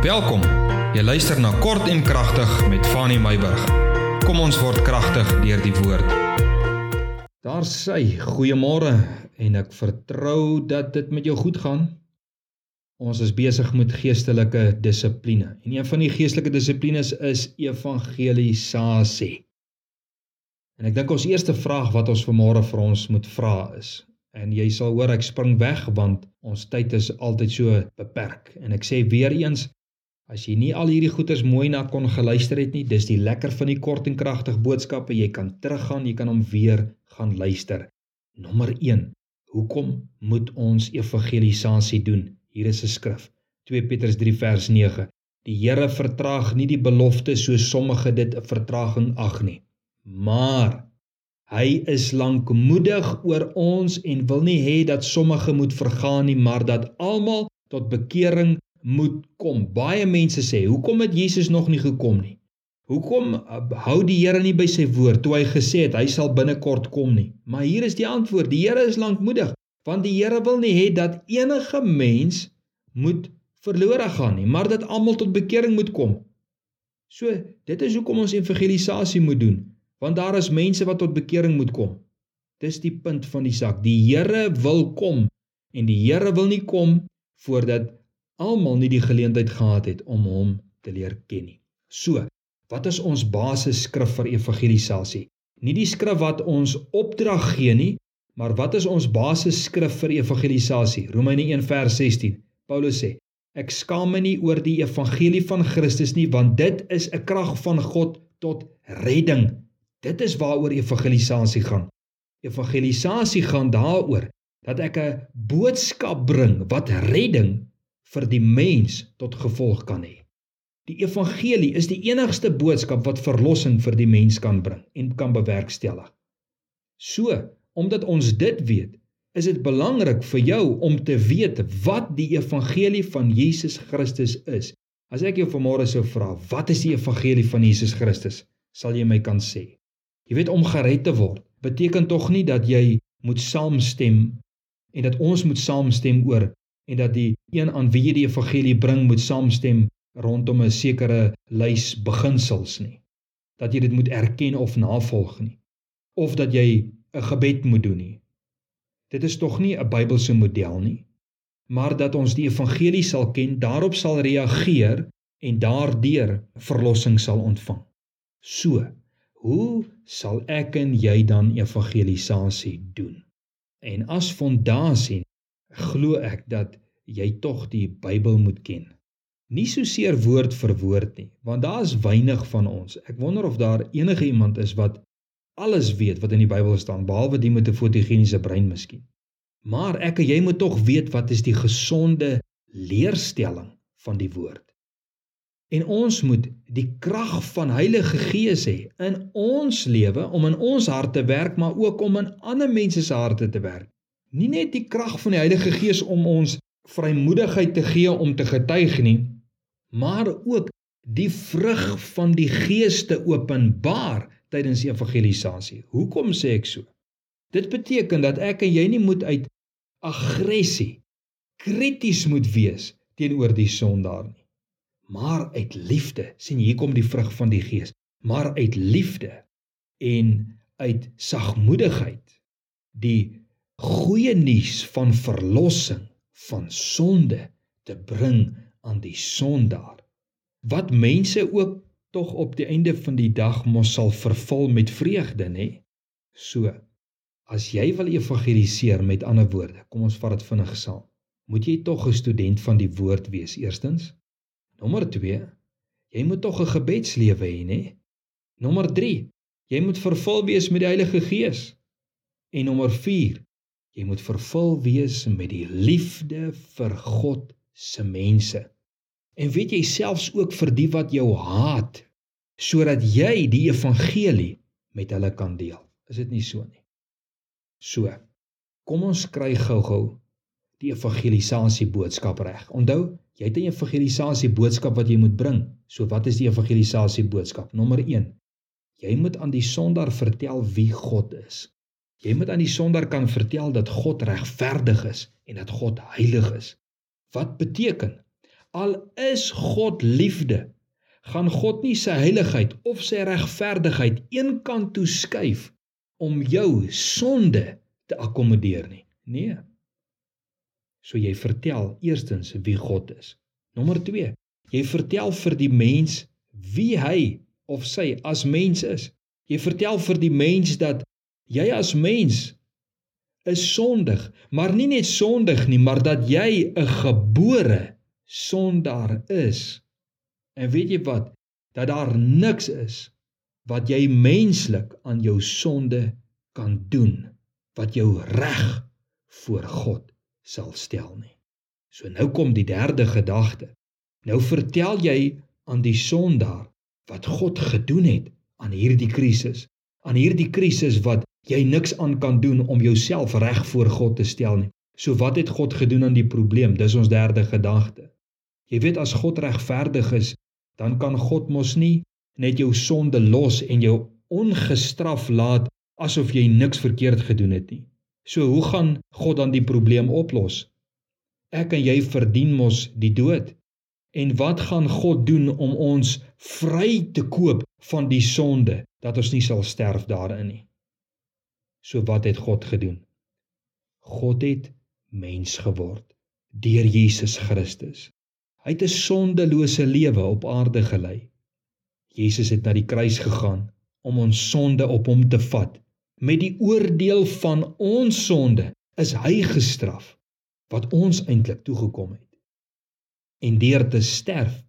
Welkom. Jy luister na Kort en Kragtig met Fanny Meyburg. Kom ons word kragtig deur die woord. Daar sê goeiemôre en ek vertrou dat dit met jou goed gaan. Ons is besig met geestelike dissipline. En een van die geestelike dissiplines is evangelisasie. En ek dink ons eerste vraag wat ons vanmôre vir ons moet vra is en jy sal hoor ek spring weg want ons tyd is altyd so beperk en ek sê weer eens As jy nie al hierdie goeters mooi na kon geluister het nie, dis die lekker van die kort en kragtig boodskappe. Jy kan teruggaan, jy kan hom weer gaan luister. Nommer 1. Hoekom moet ons evangelisasie doen? Hier is 'n skrif. 2 Petrus 3 vers 9. Die Here vertraag nie die belofte so sommige dit 'n vertraging ag nie. Maar hy is lankmoedig oor ons en wil nie hê dat sommige moet vergaan nie, maar dat almal tot bekering moet kom. Baie mense sê, "Hoekom het Jesus nog nie gekom nie? Hoekom uh, hou die Here nie by sy woord toe hy gesê het hy sal binnekort kom nie?" Maar hier is die antwoord: Die Here is lankmoedig, want die Here wil nie hê dat enige mens moet verlore gaan nie, maar dat almal tot bekering moet kom. So, dit is hoekom ons evangelisasie moet doen, want daar is mense wat tot bekering moet kom. Dis die punt van die saak. Die Here wil kom en die Here wil nie kom voordat almal nie die geleentheid gehad het om hom te leer ken nie. So, wat is ons basisskrif vir evangelisasie? Nie die skrif wat ons opdrag gee nie, maar wat is ons basisskrif vir evangelisasie? Romeine 1 vers 16. Paulus sê: Ek skaam my nie oor die evangelie van Christus nie, want dit is 'n krag van God tot redding. Dit is waaroor evangelisasie gaan. Evangelisasie gaan daaroor dat ek 'n boodskap bring wat redding vir die mens tot gevolg kan hê. Die evangelie is die enigste boodskap wat verlossing vir die mens kan bring en kan bewerkstellig. So, omdat ons dit weet, is dit belangrik vir jou om te weet wat die evangelie van Jesus Christus is. As ek jou vanmôre sou vra, wat is die evangelie van Jesus Christus? Sal jy my kan sê? Jy weet om gered te word beteken tog nie dat jy moet saamstem en dat ons moet saamstem oor en dat die een aan wie jy die evangelie bring moet saamstem rondom 'n sekere lys beginsels nie. Dat jy dit moet erken of navolg nie. Of dat jy 'n gebed moet doen nie. Dit is tog nie 'n Bybelse model nie. Maar dat ons die evangelie sal ken, daarop sal reageer en daardeur verlossing sal ontvang. So, hoe sal ek en jy dan evangelisasie doen? En as fondasie glo ek dat jy tog die Bybel moet ken. Nie so seer woord vir woord nie, want daar is weinig van ons. Ek wonder of daar enige iemand is wat alles weet wat in die Bybel staan behalwe die met 'n fotogeniese brein miskien. Maar ek en jy moet tog weet wat is die gesonde leerstelling van die woord. En ons moet die krag van Heilige Gees hê in ons lewe om in ons hart te werk, maar ook om in ander mense se harte te werk nie net die krag van die Heilige Gees om ons vrymoedigheid te gee om te getuig nie, maar ook die vrug van die Gees te openbaar tydens evangelisasie. Hoekom sê ek so? Dit beteken dat ek en jy nie moet uit aggressie krities moet wees teenoor die sondaar nie, maar uit liefde. sien hier kom die vrug van die Gees, maar uit liefde en uit sagmoedigheid die goeie nuus van verlossing van sonde te bring aan die sondaar. Wat mense ook tog op die einde van die dag mos sal vervul met vreugde nê? So as jy wil evangeliseer met ander woorde kom ons vat dit vinnig saam. Moet jy tog 'n student van die woord wees eerstens? Nommer 2 jy moet tog 'n gebedslewe hê nê? Nommer 3 jy moet vervul wees met die Heilige Gees. En nommer Jy moet vervul wees met die liefde vir God se mense. En weet jy selfs ook vir die wat jou haat, sodat jy die evangelie met hulle kan deel. Is dit nie so nie? So. Kom ons kry gou-gou die evangelisasie boodskap reg. Onthou, jy het 'n evangelisasie boodskap wat jy moet bring. So wat is die evangelisasie boodskap? Nommer 1. Jy moet aan die sondaar vertel wie God is. Jy moet aan die sondaar kan vertel dat God regverdig is en dat God heilig is. Wat beteken? Al is God liefde, gaan God nie sy heiligheid of sy regverdigheid eenkant toe skuif om jou sonde te akkommodeer nie. Nee. So jy vertel eerstens wie God is. Nommer 2. Jy vertel vir die mens wie hy of sy as mens is. Jy vertel vir die mens dat jy as mens is sondig, maar nie net sondig nie, maar dat jy 'n gebore sondaar is. En weet jy wat? Dat daar niks is wat jy menslik aan jou sonde kan doen wat jou reg voor God sal stel nie. So nou kom die derde gedagte. Nou vertel jy aan die sondaar wat God gedoen het aan hierdie krisis, aan hierdie krisis wat jy niks aan kan doen om jouself reg voor God te stel nie. So wat het God gedoen aan die probleem? Dis ons derde gedagte. Jy weet as God regverdig is, dan kan God mos nie net jou sonde los en jou ongestraf laat asof jy niks verkeerd gedoen het nie. So hoe gaan God dan die probleem oplos? Ek en jy verdien mos die dood. En wat gaan God doen om ons vry te koop van die sonde dat ons nie sal sterf daarin nie? So wat het God gedoen? God het mens geword deur Jesus Christus. Hy het 'n sondelose lewe op aarde gelei. Jesus het na die kruis gegaan om ons sonde op hom te vat. Met die oordeel van ons sonde is hy gestraf wat ons eintlik toegekom het. En deur te sterf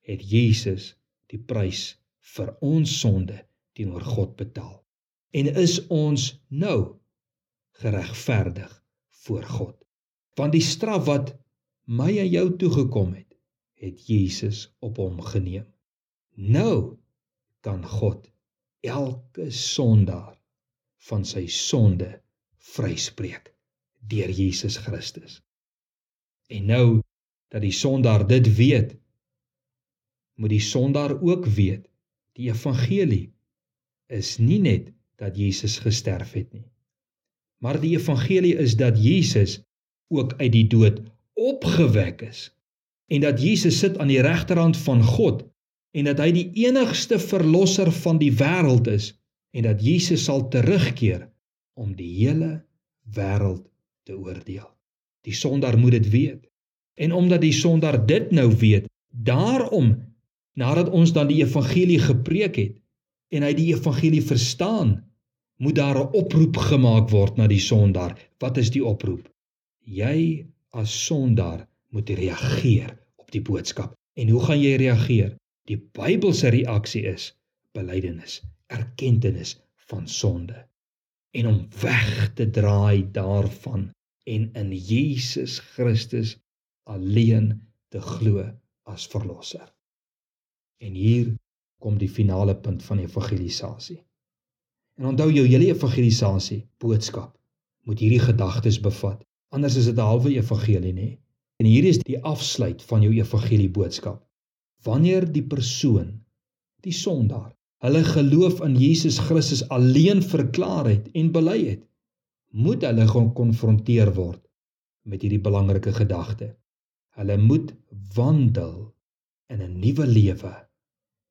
het Jesus die prys vir ons sonde teenoor God betaal en is ons nou geregverdig voor God. Want die straf wat my en jou toegekom het, het Jesus op hom geneem. Nou kan God elke sondaar van sy sonde vryspreek deur Jesus Christus. En nou dat die sondaar dit weet, moet die sondaar ook weet die evangelie is nie net dat Jesus gesterf het nie. Maar die evangelie is dat Jesus ook uit die dood opgewek is en dat Jesus sit aan die regterhand van God en dat hy die enigste verlosser van die wêreld is en dat Jesus sal terugkeer om die hele wêreld te oordeel. Die sondaar moet dit weet. En omdat die sondaar dit nou weet, daarom nadat ons dan die evangelie gepreek het en hy die evangelie verstaan, moet daar 'n oproep gemaak word na die sondaar. Wat is die oproep? Jy as sondaar moet reageer op die boodskap. En hoe gaan jy reageer? Die Bybelse reaksie is belydenis, erkenning van sonde en om weg te draai daarvan en in Jesus Christus alleen te glo as verlosser. En hier kom die finale punt van evangelisasie. En onthou jou hele evangelisasie boodskap moet hierdie gedagtes bevat. Anders is dit 'n halwe evangelie, nê? En hier is die afsluit van jou evangelie boodskap. Wanneer die persoon, die sondaar, hulle geloof in Jesus Christus alleen verklaar het en bely het, moet hulle gekonfronteer word met hierdie belangrike gedagte. Hulle moet wandel in 'n nuwe lewe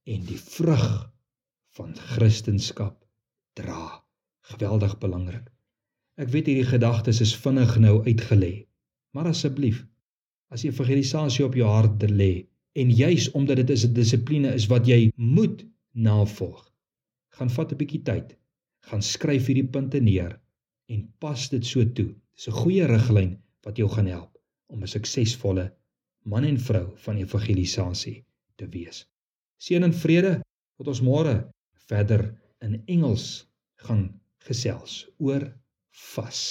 en die vrug van Christendom dra. Geweldig belangrik. Ek weet hierdie gedagtes is vinnig nou uitgelê. Maar asseblief, as evangelisasie op jou hart lê en juis omdat dit 'n dissipline is wat jy moet navolg, gaan vat 'n bietjie tyd. Gaan skryf hierdie punte neer en pas dit so toe. Dis 'n goeie riglyn wat jou gaan help om 'n suksesvolle man en vrou van evangelisasie te wees. Seën en vrede tot ons môre verder in Engels gaan gesels oor vas.